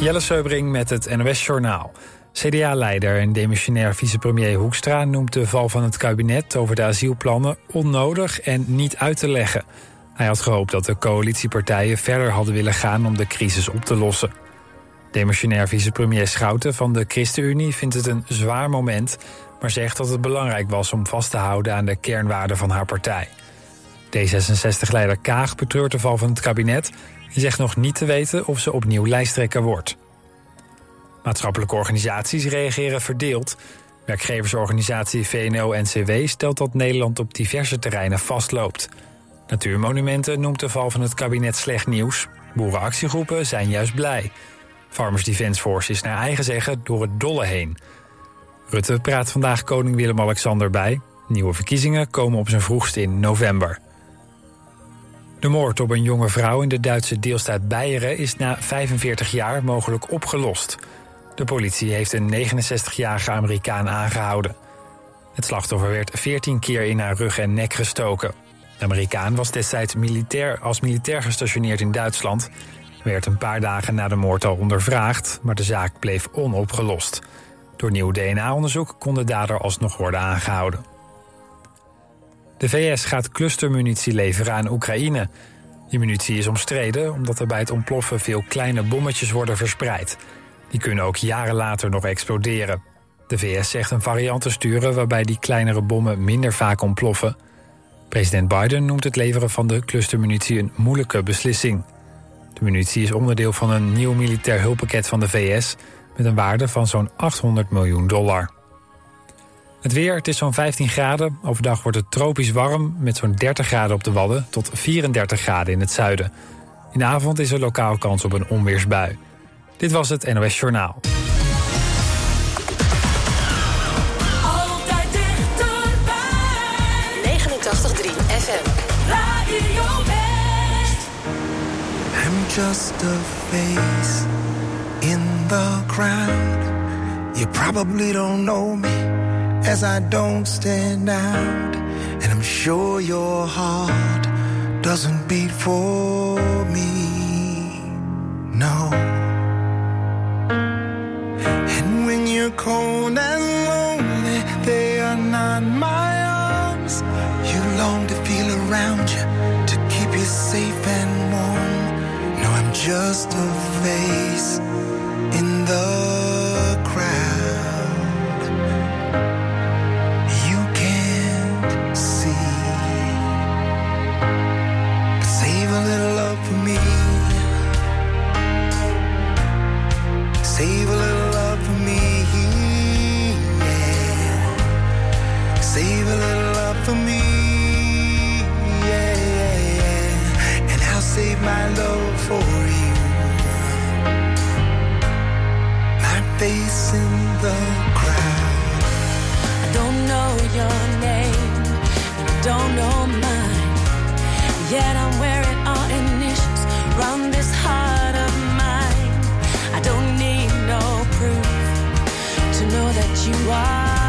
Jelle Seubring met het NOS Journaal. CDA-leider en demissionair vicepremier Hoekstra noemt de val van het kabinet over de asielplannen onnodig en niet uit te leggen. Hij had gehoopt dat de coalitiepartijen verder hadden willen gaan om de crisis op te lossen. Demissionair vicepremier Schouten van de ChristenUnie vindt het een zwaar moment, maar zegt dat het belangrijk was om vast te houden aan de kernwaarden van haar partij. D66-leider Kaag betreurt de val van het kabinet en zegt nog niet te weten of ze opnieuw lijsttrekker wordt. Maatschappelijke organisaties reageren verdeeld. Werkgeversorganisatie VNO-NCW stelt dat Nederland op diverse terreinen vastloopt. Natuurmonumenten noemt de val van het kabinet slecht nieuws. Boerenactiegroepen zijn juist blij. Farmers Defence Force is naar eigen zeggen door het dolle heen. Rutte praat vandaag koning Willem-Alexander bij. Nieuwe verkiezingen komen op zijn vroegst in november. De moord op een jonge vrouw in de Duitse deelstaat Beieren is na 45 jaar mogelijk opgelost. De politie heeft een 69-jarige Amerikaan aangehouden. Het slachtoffer werd 14 keer in haar rug en nek gestoken. De Amerikaan was destijds militair, als militair gestationeerd in Duitsland. Werd een paar dagen na de moord al ondervraagd, maar de zaak bleef onopgelost. Door nieuw DNA-onderzoek kon de dader alsnog worden aangehouden. De VS gaat clustermunitie leveren aan Oekraïne. Die munitie is omstreden omdat er bij het ontploffen veel kleine bommetjes worden verspreid. Die kunnen ook jaren later nog exploderen. De VS zegt een variant te sturen waarbij die kleinere bommen minder vaak ontploffen. President Biden noemt het leveren van de clustermunitie een moeilijke beslissing. De munitie is onderdeel van een nieuw militair hulppakket van de VS met een waarde van zo'n 800 miljoen dollar. Het weer, het is zo'n 15 graden. Overdag wordt het tropisch warm met zo'n 30 graden op de Wadden tot 34 graden in het zuiden. In de avond is er lokaal kans op een onweersbui. Dit was het NOS Journaal. Altijd dichterbij. 89.3 FM. Radio West. I'm just a face in the crowd. You probably don't know me as I don't stand out. And I'm sure your heart doesn't beat for me. No. And when you're cold and lonely, they are not my arms. You long to feel around you to keep you safe and warm. No, I'm just a face in the my love for you. My face in the crowd. I don't know your name, and you don't know mine. Yet I'm wearing our initials around this heart of mine. I don't need no proof to know that you are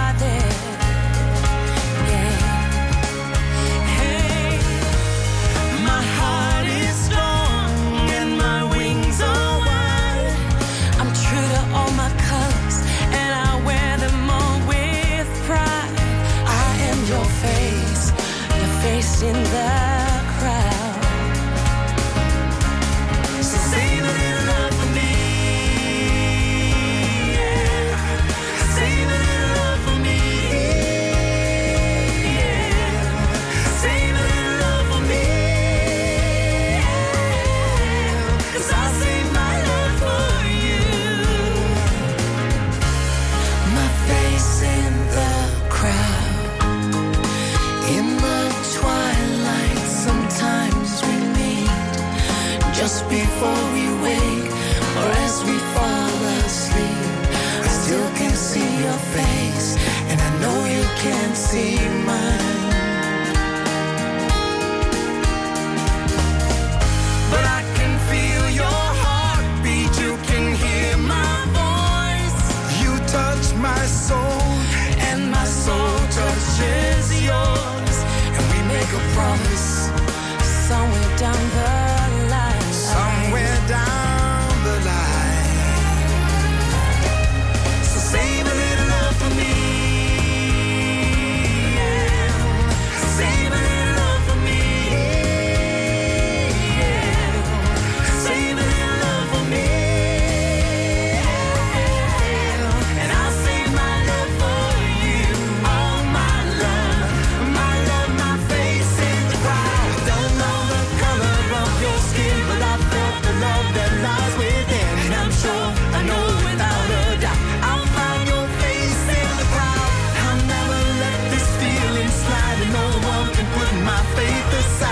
faith is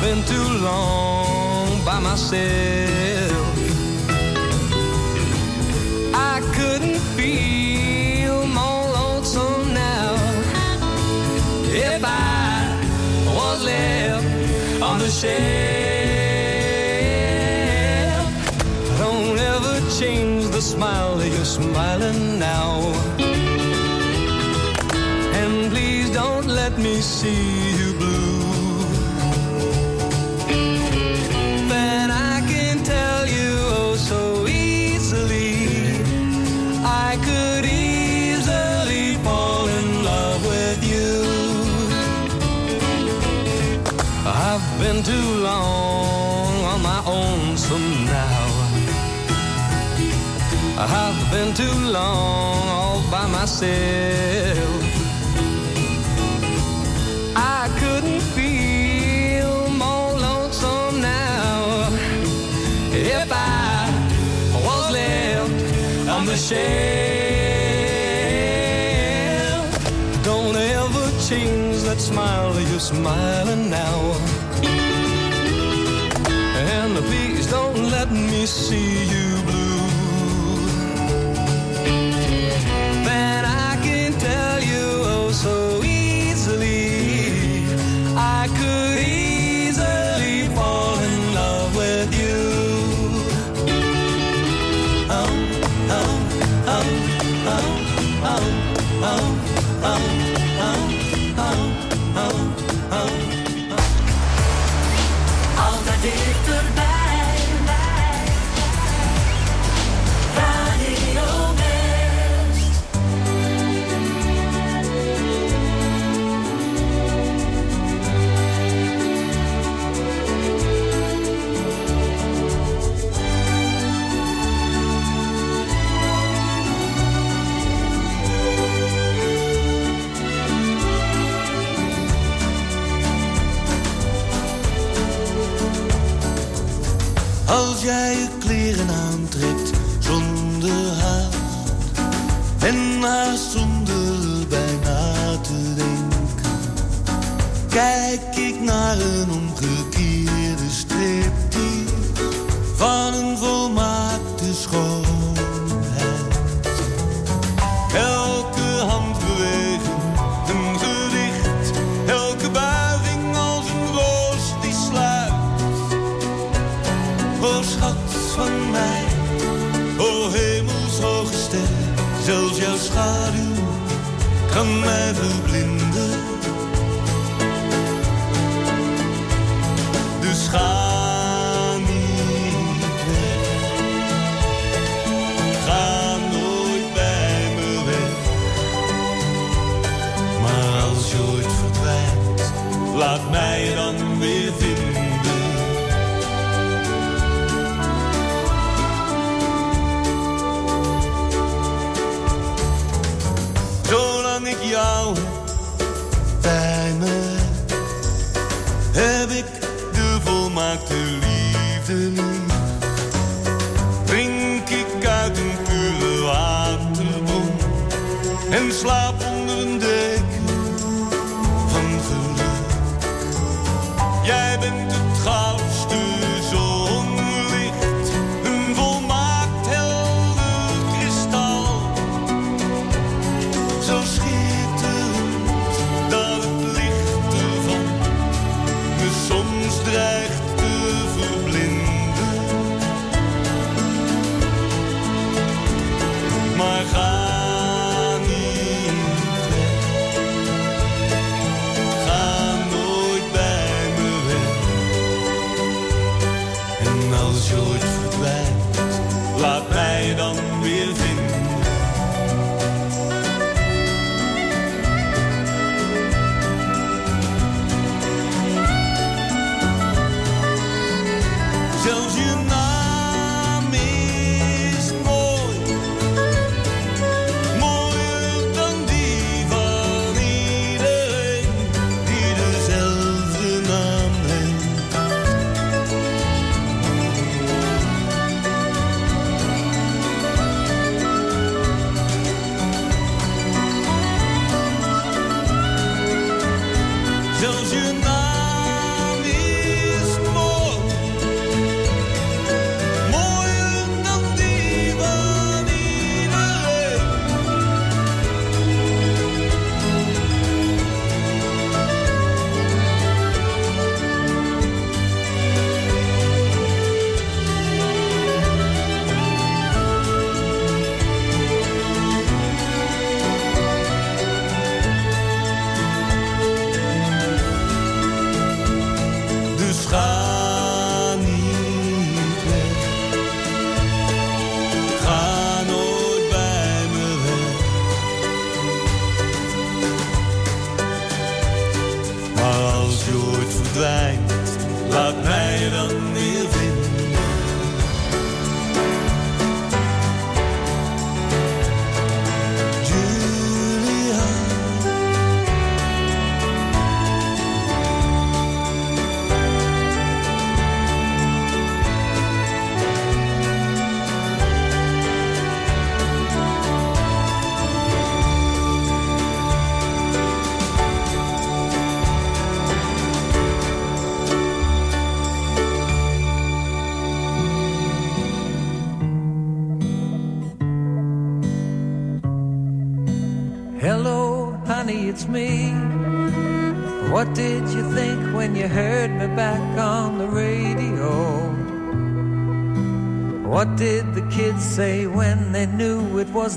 been too long by myself. I couldn't feel more lonesome now if I was left on the shelf. Don't ever change the smile you're smiling now. And please don't let me see along all by myself. I couldn't feel more lonesome now if I was left on the shelf. Don't ever change that smile you're smiling now. And please don't let me see you Jij bent het goud.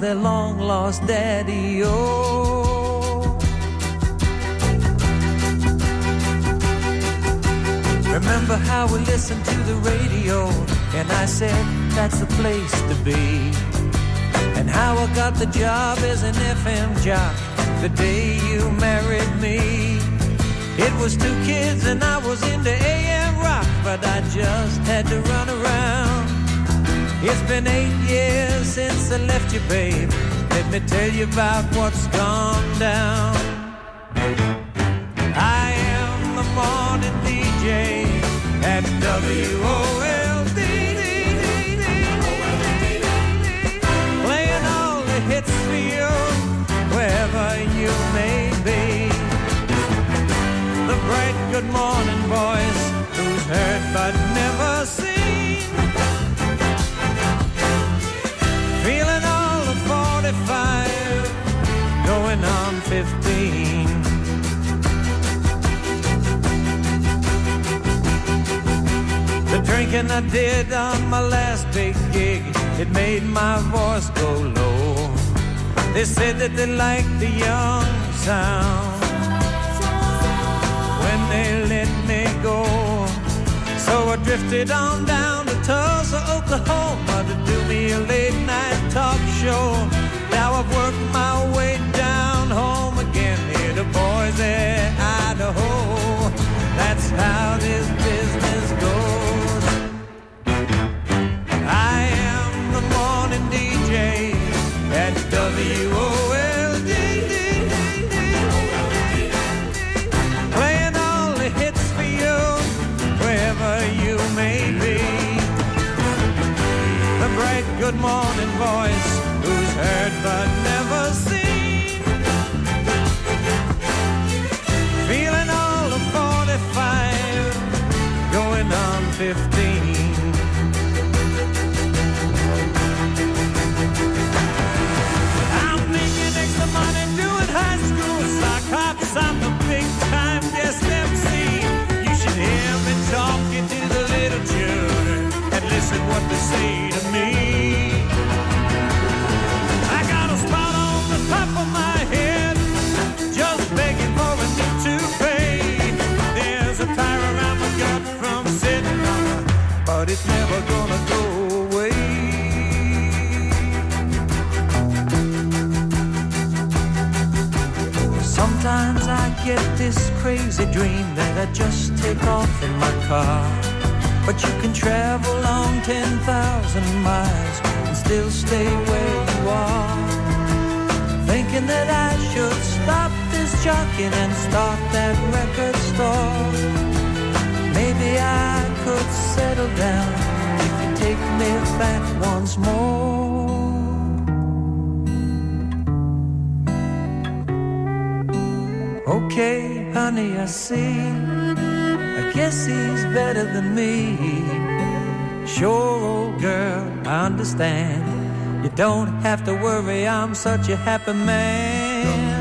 Their long lost daddy? Oh, remember how we listened to the radio, and I said that's the place to be. And how I got the job as an FM jock the day you married me. It was two kids and I was into AM rock, but I just had to run around. It's been eight years since I left you, babe. Let me tell you about what's gone down. I am the morning DJ at WOLD. Playing all the hits for you, wherever you may be. The bright good morning voice, who's heard but never seen. Drinking I did on my last big gig, it made my voice go low. They said that they liked the young sound when they let me go. So I drifted on down to Tulsa, Oklahoma to do me a late night talk show. Now I've worked my way down home again here to Boise, Idaho. That's how this business Playing all the hits for you, wherever you may be. The bright good morning voice, who's heard but what they say to me. I got a spot on the top of my head, just begging for a new toupee. There's a tire around my gut from sitting on but it's never gonna go away. Sometimes I get this crazy dream that I just take off in my car. But you can travel on 10,000 miles and still stay where you are. Thinking that I should stop this jockeying and start that record store. Maybe I could settle down if you take me back once more. Okay, honey, I see. Guess he's better than me. Sure, old girl, I understand. You don't have to worry, I'm such a happy man.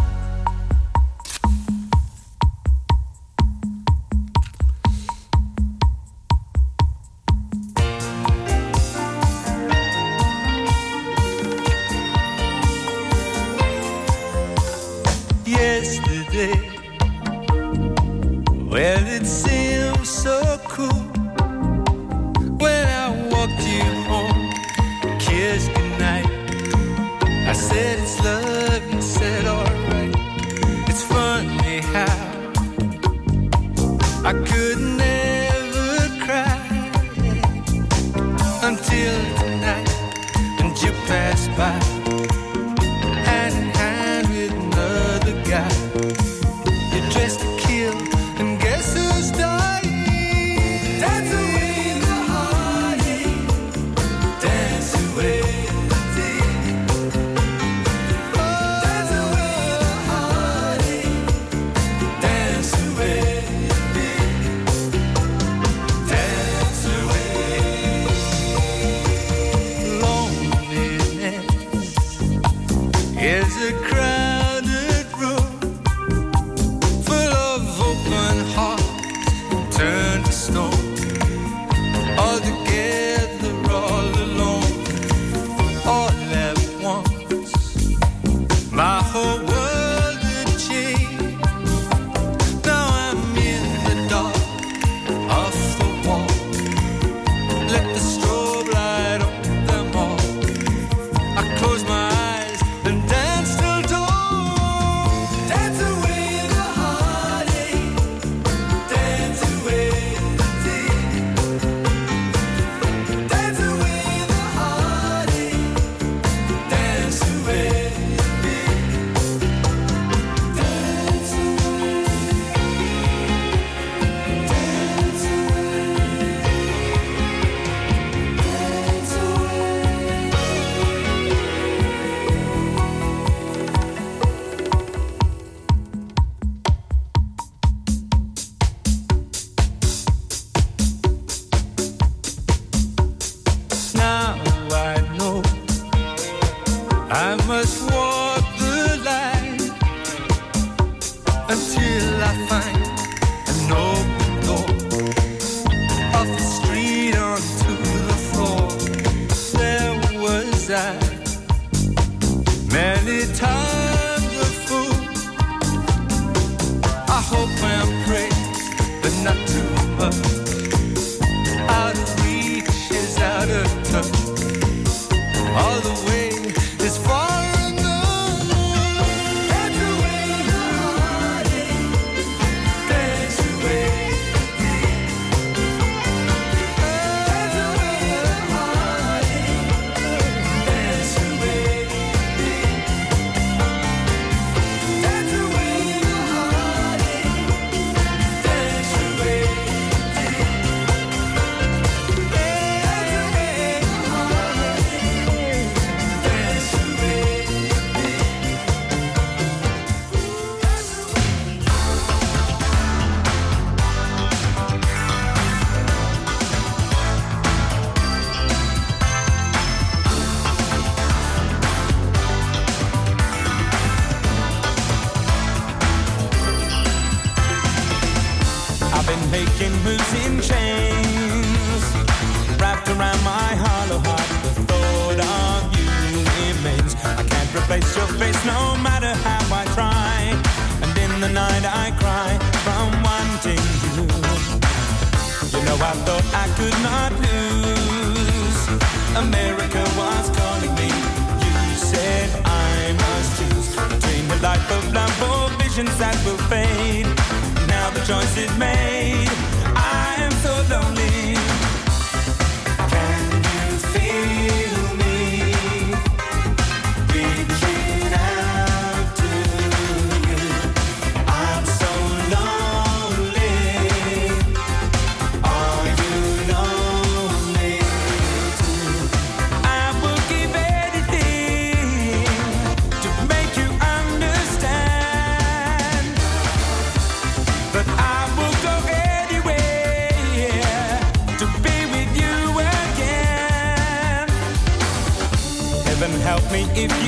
is a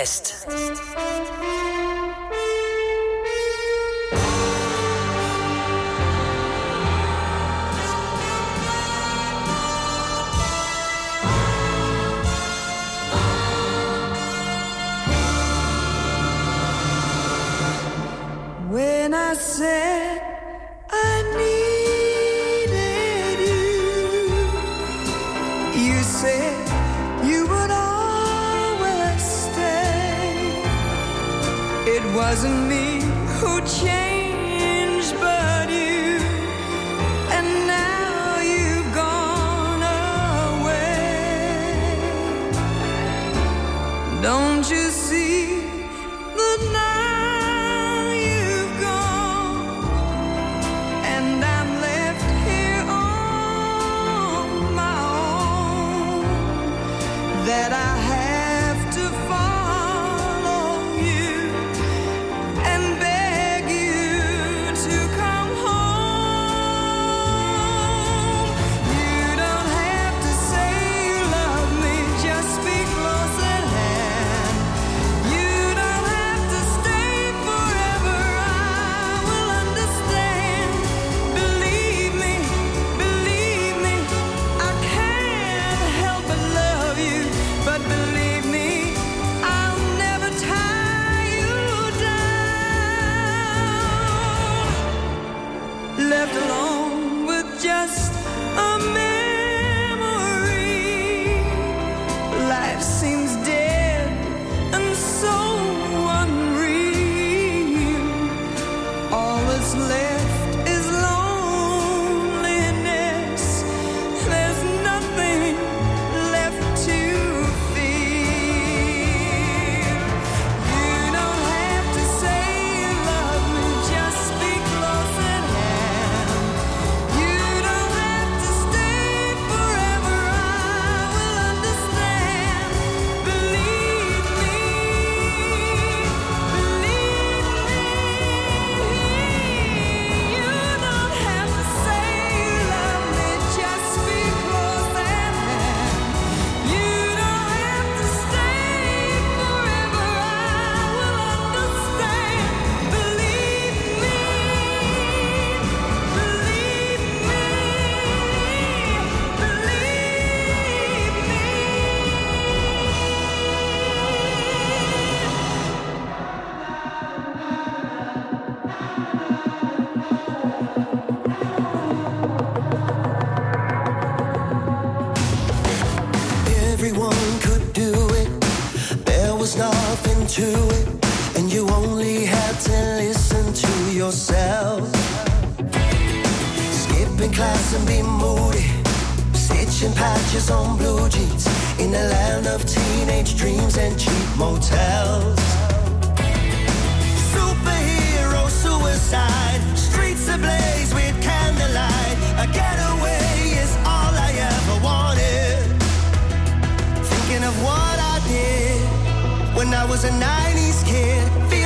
West. Was a 90s kid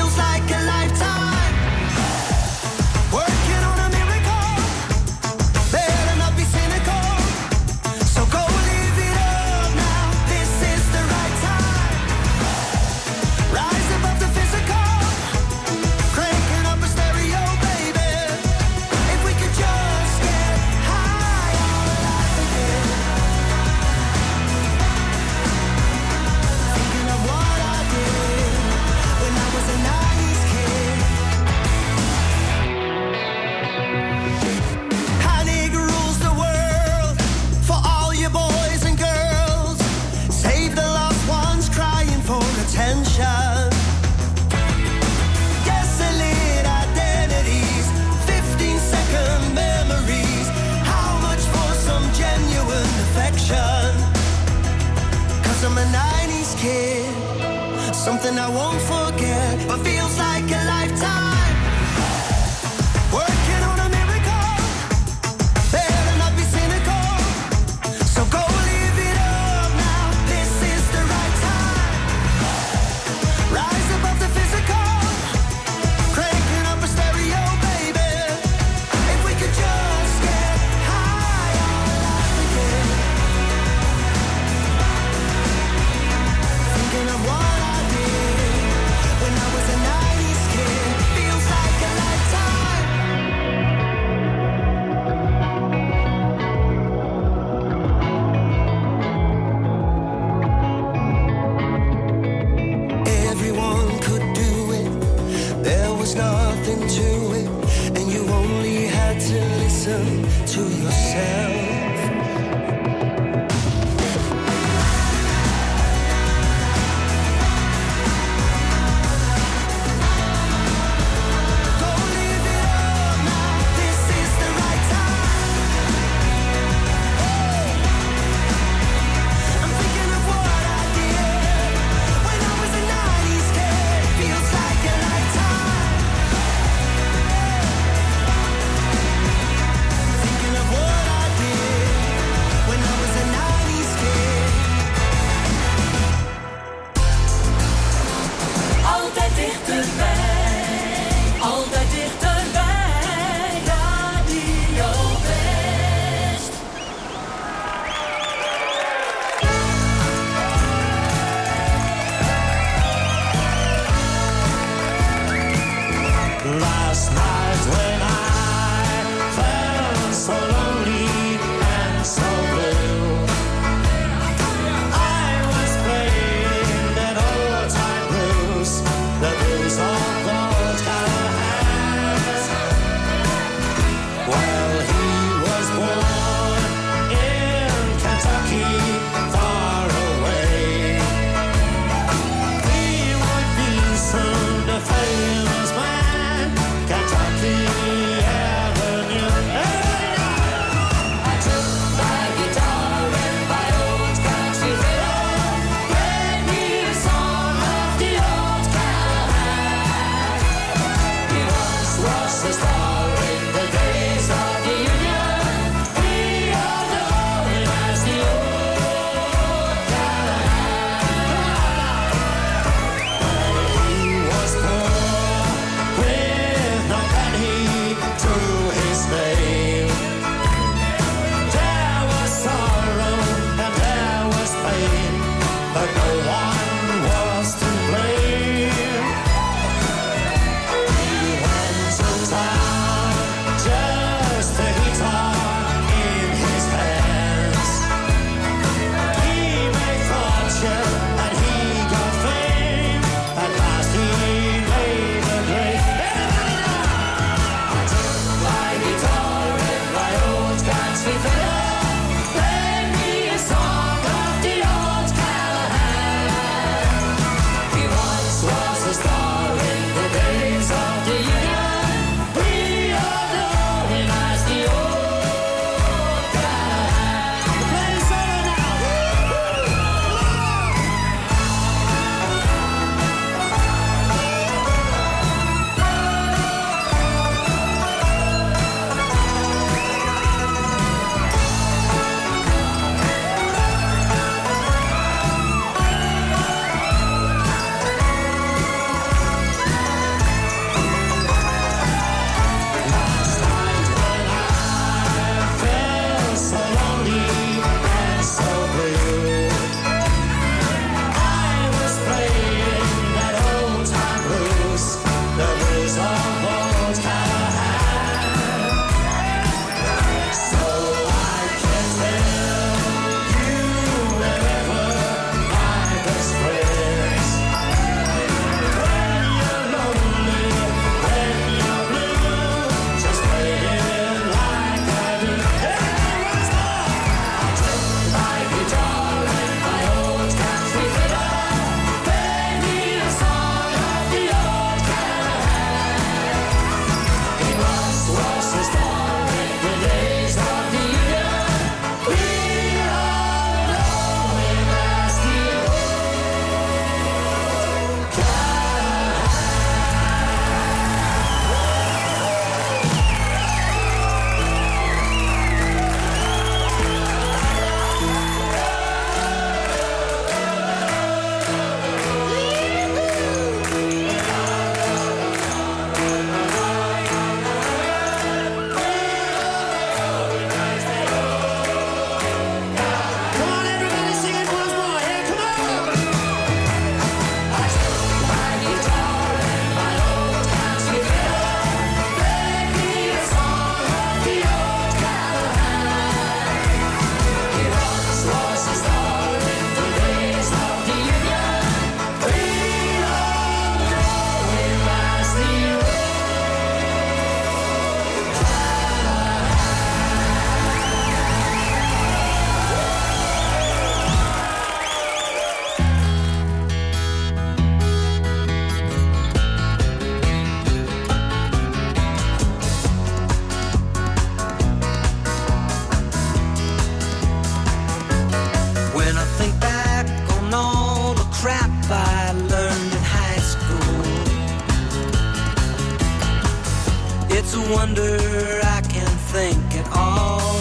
It's a wonder I can think at all.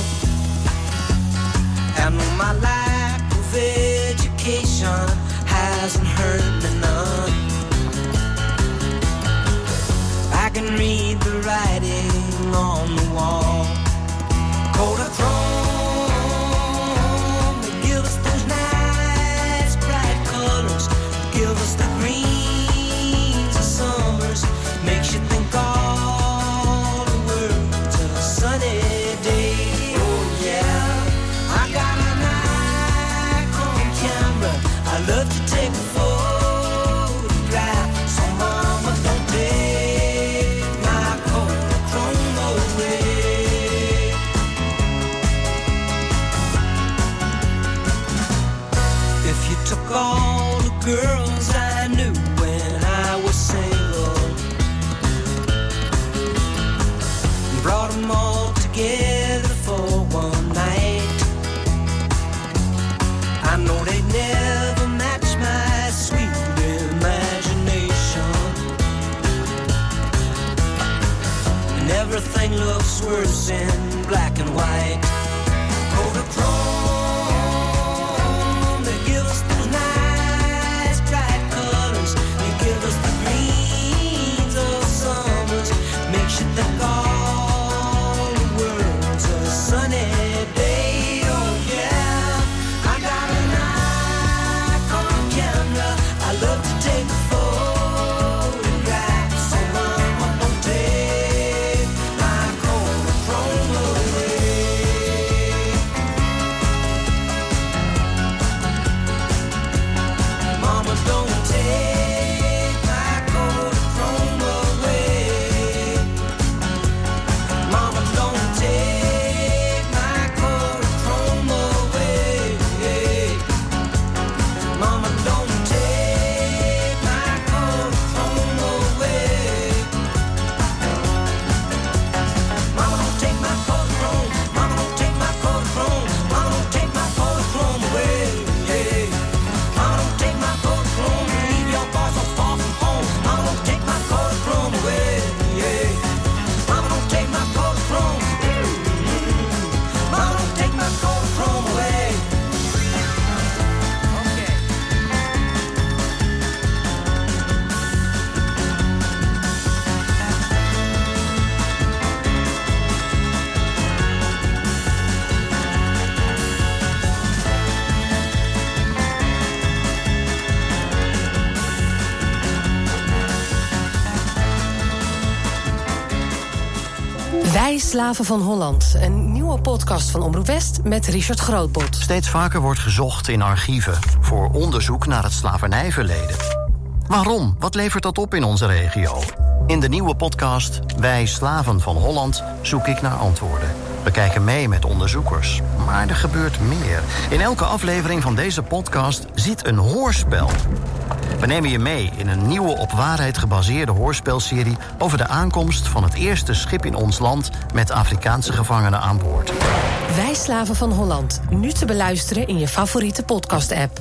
And my lack of education hasn't hurt me none. I can read words in black and white. Slaven van Holland. Een nieuwe podcast van Omroep West met Richard Grootbot. Steeds vaker wordt gezocht in archieven voor onderzoek naar het slavernijverleden. Waarom? Wat levert dat op in onze regio? In de nieuwe podcast Wij Slaven van Holland zoek ik naar antwoorden. We kijken mee met onderzoekers. Maar er gebeurt meer. In elke aflevering van deze podcast zit een hoorspel. We nemen je mee in een nieuwe op waarheid gebaseerde hoorspelserie over de aankomst van het eerste schip in ons land met Afrikaanse gevangenen aan boord. Wij slaven van Holland, nu te beluisteren in je favoriete podcast-app.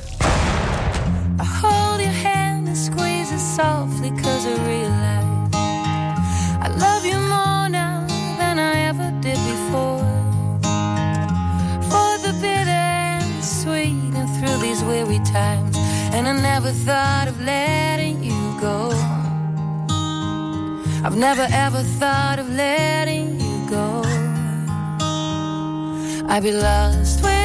I've never ever thought of letting you go. I'd be lost when.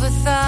never thought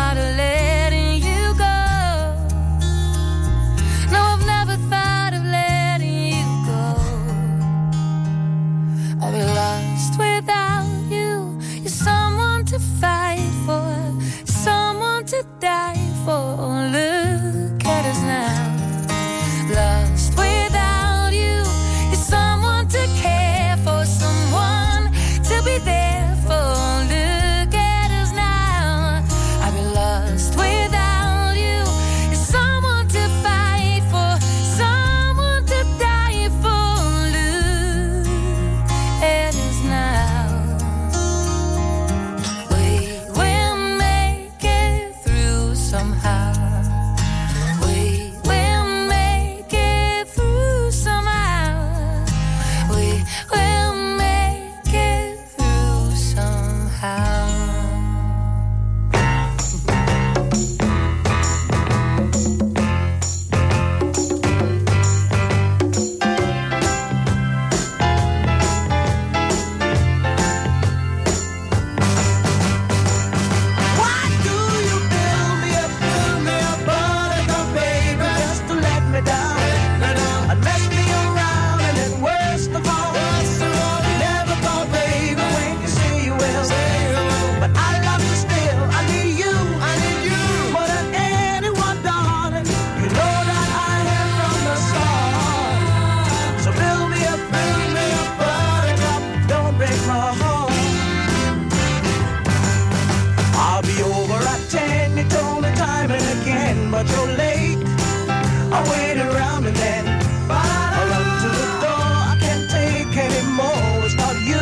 I around and then I run to the door. I can't take anymore. You.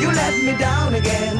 You let me down again.